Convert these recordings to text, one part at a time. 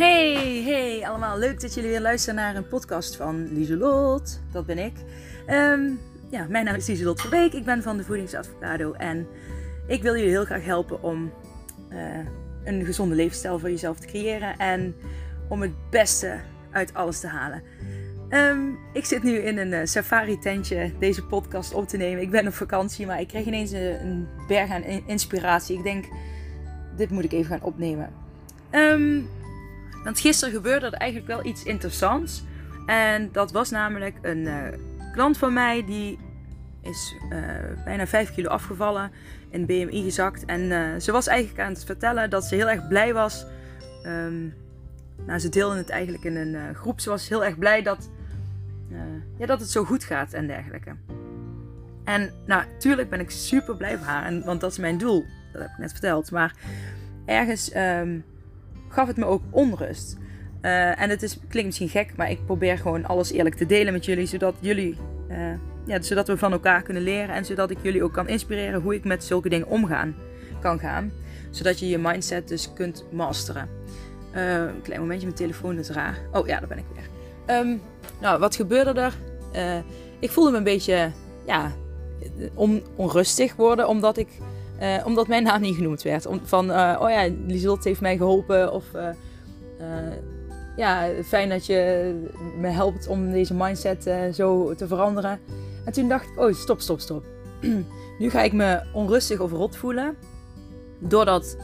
Hey, hey allemaal. Leuk dat jullie weer luisteren naar een podcast van Lieselot. Dat ben ik. Ehm, ja, mijn naam is Lieselot Verbeek. Ik ben van de Voedingsadvocado. En ik wil jullie heel graag helpen om uh, een gezonde levensstijl voor jezelf te creëren. En om het beste uit alles te halen. Um, ik zit nu in een uh, safari tentje deze podcast op te nemen. Ik ben op vakantie, maar ik kreeg ineens een, berg aan inspiratie. Ik denk, dit moet ik even gaan opnemen. Um, want gisteren gebeurde er eigenlijk wel iets interessants. En dat was namelijk een uh, klant van mij die is uh, bijna 5 kilo afgevallen, in BMI gezakt. En uh, ze was eigenlijk aan het vertellen dat ze heel erg blij was. Um, nou, ze deelde het eigenlijk in een groep. Ze was heel erg blij dat, ja, dat het zo goed gaat en dergelijke. En nou, natuurlijk ben ik super blij voor haar, en, want dat is mijn doel. Dat heb ik net verteld. Maar ergens um, gaf het me ook onrust. Uh, en het is, klinkt misschien gek, maar ik probeer gewoon alles eerlijk te delen met jullie, zodat jullie, uh, ja, zodat we van elkaar kunnen leren en zodat ik jullie ook kan inspireren hoe ik met zulke dingen omgaan kan gaan, zodat je je mindset dus kunt masteren. Uh, een klein momentje, mijn telefoon is raar. Oh ja, daar ben ik weer. Um, nou, wat gebeurde er? ik voelde me een beetje, ja, on, onrustig worden, omdat ik uh, omdat mijn naam niet genoemd werd. Van, uh, oh ja, Lieselot heeft mij geholpen. Of uh, ja, fijn dat je me helpt om deze mindset zo te veranderen. En toen dacht ik, oh stop, stop, stop. nu ga ik me onrustig of rot voelen. Doordat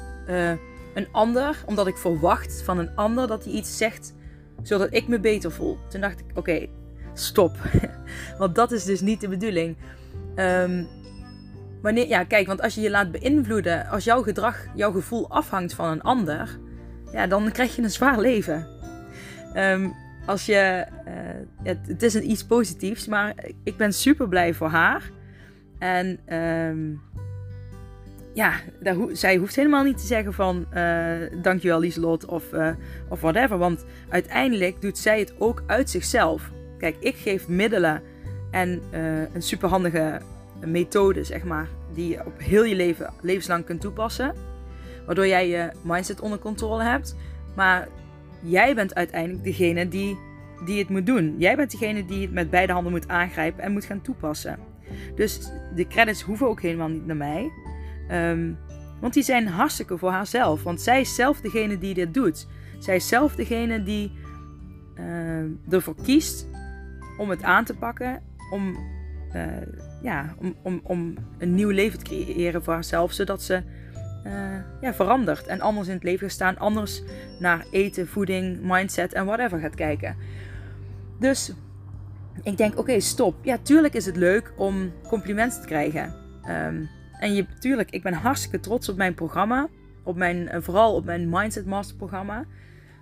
een ander, omdat ik verwacht van een ander dat hij iets zegt zodat ik me beter voel. Toen dacht ik, oké, stop. Want dat is dus niet de bedoeling. Um, Ja, kijk, want als je je laat beïnvloeden, als jouw gedrag, jouw gevoel afhangt van een ander, ja, dan krijg je een zwaar leven. Um, als je, uh, het, is een iets positiefs, maar ik ben super blij voor haar. En um, ja, zij hoeft helemaal niet te zeggen van uh, dankjewel Lieselot of, uh, of whatever. Want uiteindelijk doet zij het ook uit zichzelf. Kijk, ik geef middelen en een superhandige methode, zeg maar, die je op heel je leven levenslang kunt toepassen. Waardoor jij je mindset onder controle hebt. Maar jij bent uiteindelijk degene die, die het moet doen. Jij bent degene die het met beide handen moet aangrijpen en moet gaan toepassen. Dus de credits hoeven ook helemaal niet naar mij. Um, want die zijn hartstikke voor haarzelf. Want zij is zelf degene die dit doet. Zij is zelf degene die uh, ervoor kiest om het aan te pakken. Om uh, ja, om, om, om een nieuw leven te creëren voor haarzelf, zodat ze uh, ja, verandert en anders in het leven gaat staan, anders naar eten, voeding, mindset en whatever gaat kijken. Dus ik denk, oké, stop. Ja, tuurlijk is het leuk om complimenten te krijgen. Um, en je, tuurlijk, ik ben hartstikke trots op mijn programma. Op mijn, uh, vooral op mijn Mindset Master programma.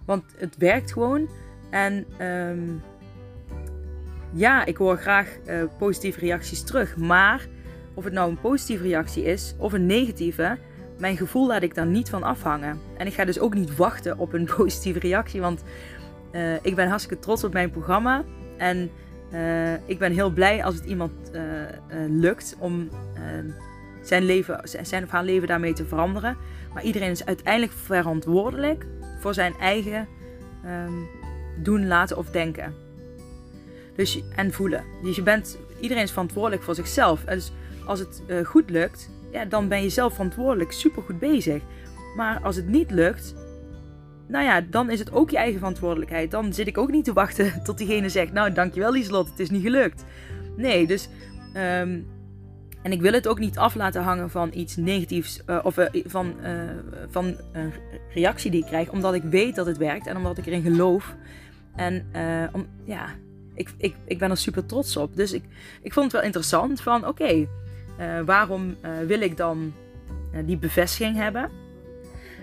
Want het werkt gewoon. En um, ja, ik hoor graag uh, positieve reacties terug. Maar of het nou een positieve reactie is of een negatieve, mijn gevoel laat ik daar niet van afhangen. En ik ga dus ook niet wachten op een positieve reactie, want uh, ik ben hartstikke trots op mijn programma. En uh, ik ben heel blij als het iemand lukt om zijn, leven, zijn of haar leven daarmee te veranderen. Maar iedereen is uiteindelijk verantwoordelijk voor zijn eigen um, doen, laten of denken. Dus, en voelen. Dus je bent, iedereen is verantwoordelijk voor zichzelf. En dus als het uh, goed lukt, ja, dan ben je zelf verantwoordelijk, super goed bezig. Maar als het niet lukt, nou ja, dan is het ook je eigen verantwoordelijkheid. Dan zit ik ook niet te wachten tot diegene zegt: Nou, dankjewel, Lieslot, het is niet gelukt. Nee, dus. Um, en ik wil het ook niet af laten hangen van iets negatiefs uh, of uh, van, van een reactie die ik krijg, omdat ik weet dat het werkt en omdat ik erin geloof. En om, ja, ik, ik, ik ben er super trots op. Dus ik, ik vond het wel interessant van oké, uh, waarom uh, wil ik dan uh, die bevestiging hebben?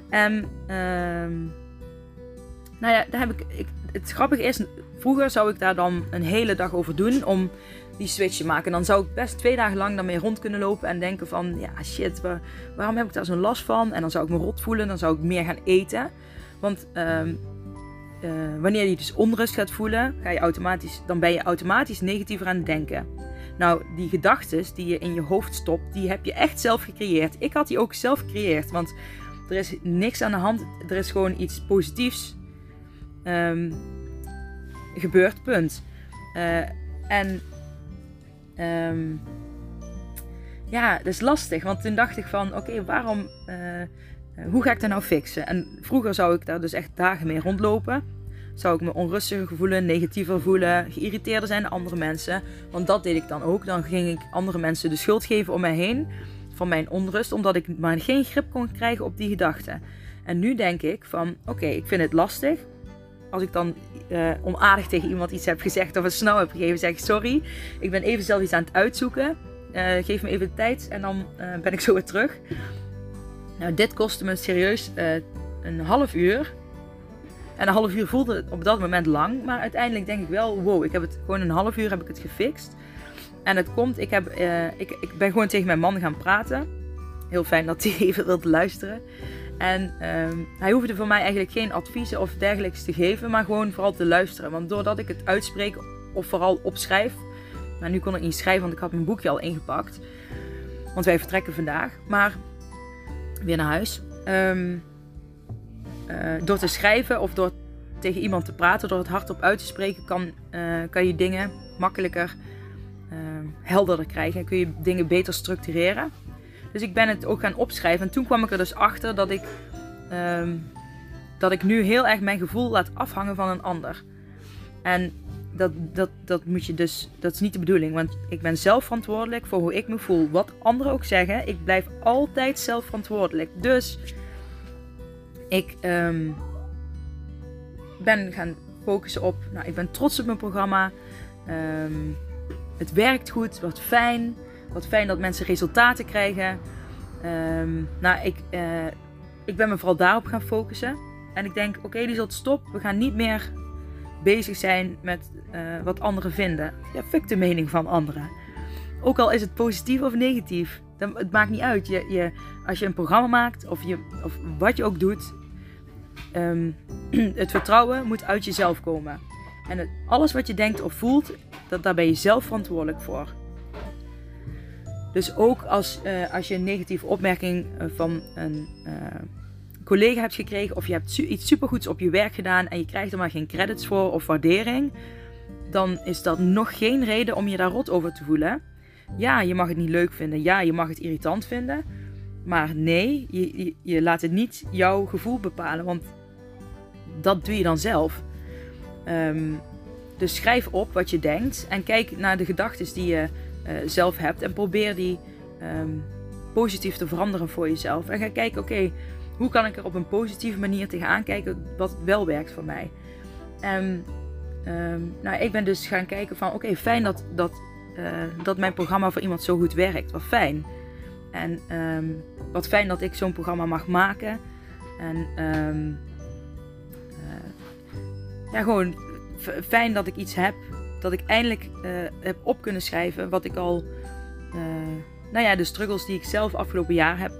En um, nou ja, daar heb ik, ik, het grappige is, vroeger zou ik daar dan een hele dag over doen om die switch te maken. En dan zou ik best twee dagen lang daarmee rond kunnen lopen en denken van ja shit, waar, waarom heb ik daar zo'n last van? En dan zou ik me rot voelen, dan zou ik meer gaan eten. Want um, uh, wanneer je dus onrust gaat voelen, ga je automatisch, dan ben je automatisch negatiever aan het denken. Nou, die gedachten die je in je hoofd stopt, die heb je echt zelf gecreëerd. Ik had die ook zelf gecreëerd, want er is niks aan de hand. Er is gewoon iets positiefs um, gebeurt, punt. Uh, en um, ja, dat is lastig. Want toen dacht ik van, oké, waarom, uh, hoe ga ik dat nou fixen? En vroeger zou ik daar dus echt dagen mee rondlopen. Zou ik me onrustiger voelen, negatiever voelen, geïrriteerder zijn dan andere mensen. Want dat deed ik dan ook. Dan ging ik andere mensen de schuld geven om mij heen van mijn onrust, omdat ik maar geen grip kon krijgen op die gedachten. En nu denk ik van, oké, ik vind het lastig. Als ik dan uh, onaardig tegen iemand iets heb gezegd of een snel heb gegeven, zeg ik sorry. Ik ben even zelf iets aan het uitzoeken. Uh, geef me even de tijd en dan ben ik zo weer terug. Nou, dit kostte me serieus een half uur. En een half uur voelde het op dat moment lang. Maar uiteindelijk denk ik wel, wow, ik heb het gewoon een half uur heb ik het gefixt. En het komt, ik, heb, ik, ik ben gewoon tegen mijn man gaan praten. Heel fijn dat hij even wilde luisteren. En um, hij hoefde voor mij eigenlijk geen adviezen of dergelijks te geven, maar gewoon vooral te luisteren. Want doordat ik het uitspreek of vooral opschrijf, nou nu kon ik niet schrijven, want ik had mijn boekje al ingepakt. Want wij vertrekken vandaag, maar weer naar huis. Um, uh, door te schrijven of door tegen iemand te praten, door het hardop uit te spreken, kan, uh, kan je dingen makkelijker uh, helderder krijgen en kun je dingen beter structureren. Dus ik ben het ook gaan opschrijven. En toen kwam ik er dus achter dat ik, um, dat ik nu heel erg mijn gevoel laat afhangen van een ander. En dat, dat, dat moet je dus, dat is niet de bedoeling. Want ik ben zelf verantwoordelijk voor hoe ik me voel. Wat anderen ook zeggen, ik blijf altijd zelf verantwoordelijk. Dus ik um, ben gaan focussen op, nou, ik ben trots op mijn programma. Um, het werkt goed, wat fijn. Wat fijn dat mensen resultaten krijgen. Um, nou, ik, uh, ik ben me vooral daarop gaan focussen. En ik denk, oké, die zult stop. We gaan niet meer bezig zijn met uh, wat anderen vinden. Ja, fuck de mening van anderen. Ook al is het positief of negatief. Dan, het maakt niet uit. Je, je, als je een programma maakt of, je, of wat je ook doet. Um, het vertrouwen moet uit jezelf komen. En alles wat je denkt of voelt, dat, daar ben je zelf verantwoordelijk voor. Dus ook als, uh, als je een negatieve opmerking uh, van een collega hebt gekregen, of je hebt iets supergoeds op je werk gedaan en je krijgt er maar geen credits voor of waardering, dan is dat nog geen reden om je daar rot over te voelen. Ja, je mag het niet leuk vinden. Ja, je mag het irritant vinden. Maar nee, je, je, laat het niet jouw gevoel bepalen, want dat doe je dan zelf. Um, dus schrijf op wat je denkt en kijk naar de gedachten die je uh, zelf hebt. En probeer die um, positief te veranderen voor jezelf. En ga kijken, oké, hoe kan ik er op een positieve manier tegenaan kijken wat wel werkt voor mij. En um, nou, ik ben dus gaan kijken van, oké, fijn dat, dat, uh, dat mijn programma voor iemand zo goed werkt. Wat fijn. En um, wat fijn dat ik zo'n programma mag maken. En uh, ja, gewoon fijn dat ik iets heb dat ik eindelijk uh, heb op kunnen schrijven wat ik al, nou ja, de struggles die ik zelf afgelopen jaar heb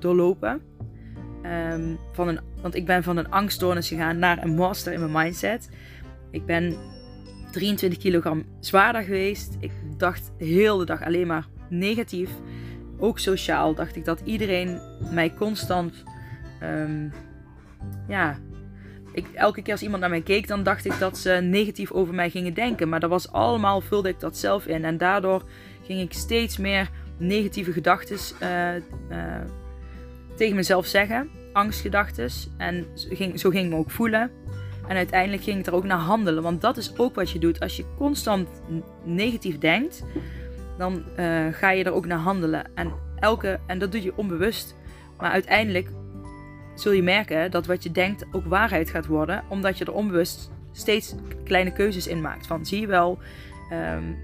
doorlopen. Um, van een, want ik ben van een angststoornis gegaan naar een master in mijn mindset. Ik ben 23 kilogram zwaarder geweest. Ik dacht heel de dag alleen maar negatief. Ook sociaal dacht ik dat iedereen mij constant um, ja, ik, elke keer als iemand naar mij keek, dan dacht ik dat ze negatief over mij gingen denken. Maar dat was allemaal, vulde ik dat zelf in. En daardoor ging ik steeds meer negatieve gedachten uh, uh, tegen mezelf zeggen. Angstgedachten. En ging, zo ging ik me ook voelen. En uiteindelijk ging ik er ook naar handelen. Want dat is ook wat je doet. Als je constant negatief denkt, dan uh, ga je er ook naar handelen. En, elke, en dat doe je onbewust. Maar uiteindelijk zul je merken dat wat je denkt ook waarheid gaat worden, omdat je er onbewust steeds kleine keuzes in maakt. Van zie je wel, um,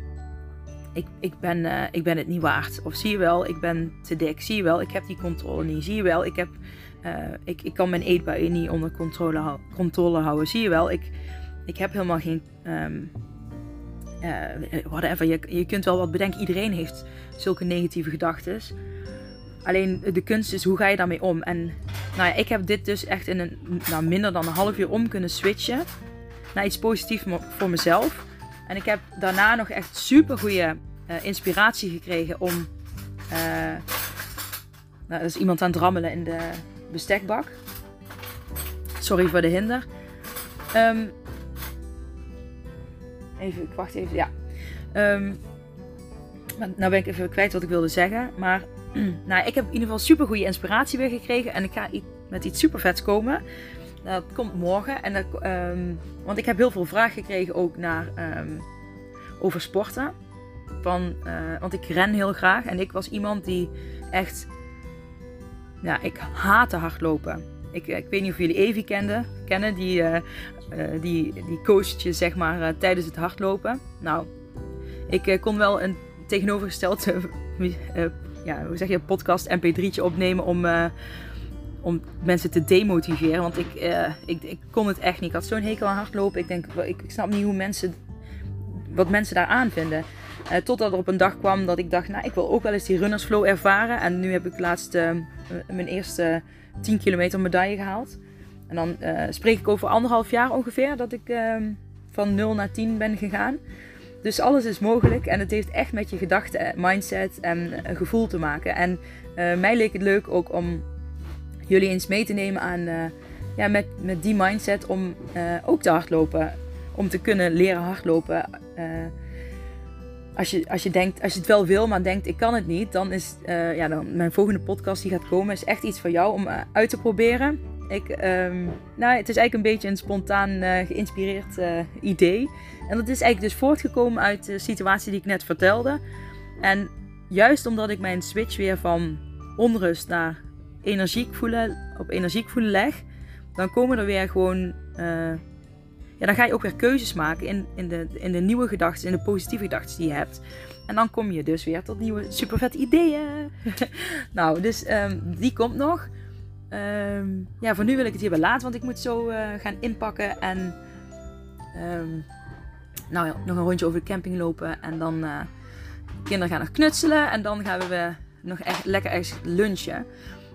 ik, ik, ben, uh, ik ben het niet waard. Of zie je wel, ik ben te dik. Zie je wel, ik heb die controle niet. Zie je wel, ik, heb, uh, ik, ik kan mijn eetbuien niet onder controle, hou controle houden. Zie je wel, ik, ik heb helemaal geen. Um, uh, whatever, je, je kunt wel wat bedenken. Iedereen heeft zulke negatieve gedachten. Alleen de kunst is hoe ga je daarmee om. En nou ja, ik heb dit dus echt in een, nou, minder dan een half uur om kunnen switchen naar iets positiefs voor mezelf. En ik heb daarna nog echt super goede inspiratie gekregen om. Nou, er is iemand aan het rammelen in de bestekbak. Sorry voor de hinder. Ehm, even, ik wacht even. Ja. Um, nou ben ik even kwijt wat ik wilde zeggen. Maar nou, ik heb in ieder geval super goede inspiratie weer gekregen. En ik ga met iets super vets komen. Dat komt morgen. En dat, um, want ik heb heel veel vragen gekregen ook naar, over sporten. Van, uh, want ik ren heel graag. En ik was iemand die echt... Ja, ik haatte hardlopen. Ik, ik weet niet of jullie Evie kenden, kennen. Die, uh, die, die zeg maar tijdens het hardlopen. Nou, ik kon wel een tegenovergesteld ja, hoe zeg je, podcast mp3'tje opnemen om om mensen te demotiveren. Want ik, ik, ik kon het echt niet. Ik had zo'n hekel aan hardlopen. Ik denk, ik, ik snap niet hoe mensen, wat mensen daar aan vinden. Totdat er op een dag kwam dat ik dacht, nou, ik wil ook wel eens die runnersflow ervaren. En nu heb ik laatst uh, mijn eerste 10 kilometer medaille gehaald. En dan spreek ik over anderhalf jaar ongeveer dat ik ehm, van 0 naar 10 ben gegaan. Dus alles is mogelijk en het heeft echt met je gedachten, mindset en gevoel te maken. En mij leek het leuk ook om jullie eens mee te nemen aan, ja, met, met die mindset om ook te hardlopen. Om te kunnen leren hardlopen. Als je, als je denkt, als je het wel wil, maar denkt ik kan het niet, dan is ja, dan mijn volgende podcast die gaat komen, is echt iets voor jou om uit te proberen. Ik, um, nou, het is eigenlijk een beetje een spontaan geïnspireerd idee. En dat is eigenlijk dus voortgekomen uit de situatie die ik net vertelde. En juist omdat ik mijn switch weer van onrust naar energiek voelen, op energiek voelen leg, dan komen er weer gewoon. Dan ga je ook weer keuzes maken in, in, de, in de nieuwe gedachten, in de positieve gedachten die je hebt. En dan kom je dus weer tot nieuwe super vet ideeën. nou, dus um, die komt nog. Um, ja, voor nu wil ik het hierbij laten, want ik moet zo uh, gaan inpakken en um, nou ja, nog een rondje over de camping lopen. En dan uh, kinderen gaan nog knutselen en dan gaan we nog echt lekker ergens lunchen.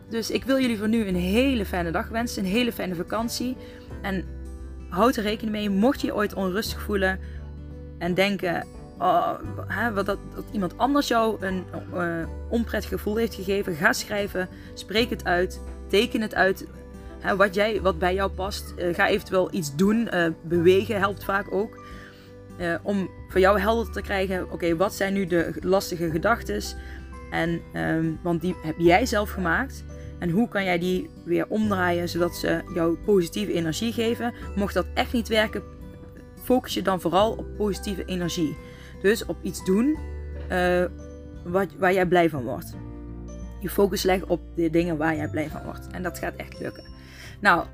Dus ik wil jullie voor nu een hele fijne dag wensen, een hele fijne vakantie. En houd er rekening mee, mocht je je ooit onrustig voelen en denken oh, hè, dat, dat, iemand anders jou een uh, onprettig gevoel heeft gegeven, ga schrijven, spreek het uit, teken het uit. Hè, wat, jij, wat bij jou past. Uh, ga eventueel iets doen. Uh, bewegen helpt vaak ook. om voor jou helder te krijgen, oké, wat zijn nu de lastige gedachten? En, um, want die heb jij zelf gemaakt. En hoe kan jij die weer omdraaien zodat ze jou positieve energie geven? Mocht dat echt niet werken, focus je dan vooral op positieve energie. Dus op iets doen uh, wat, waar jij blij van wordt. Je focus legt op de dingen waar jij blij van wordt. En dat gaat echt lukken. Nou,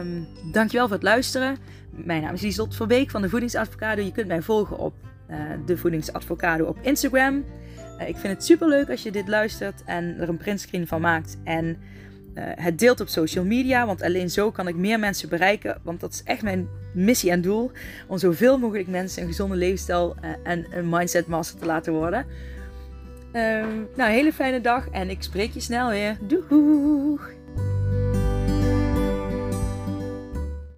um, dankjewel voor het luisteren. Mijn naam is Lieslot Verbeek van de Voedingsadvocado. Je kunt mij volgen op uh, de Voedingsadvocado op Instagram. Eh, ik vind het super leuk als je dit luistert en er een printscreen van maakt. En uh, het deelt op social media, want alleen zo kan ik meer mensen bereiken. Want dat is echt mijn missie en doel. Om zoveel mogelijk mensen een gezonde levensstijl uh, en een mindset master te laten worden. Uh, nou, hele fijne dag en ik spreek je snel weer. Doeg!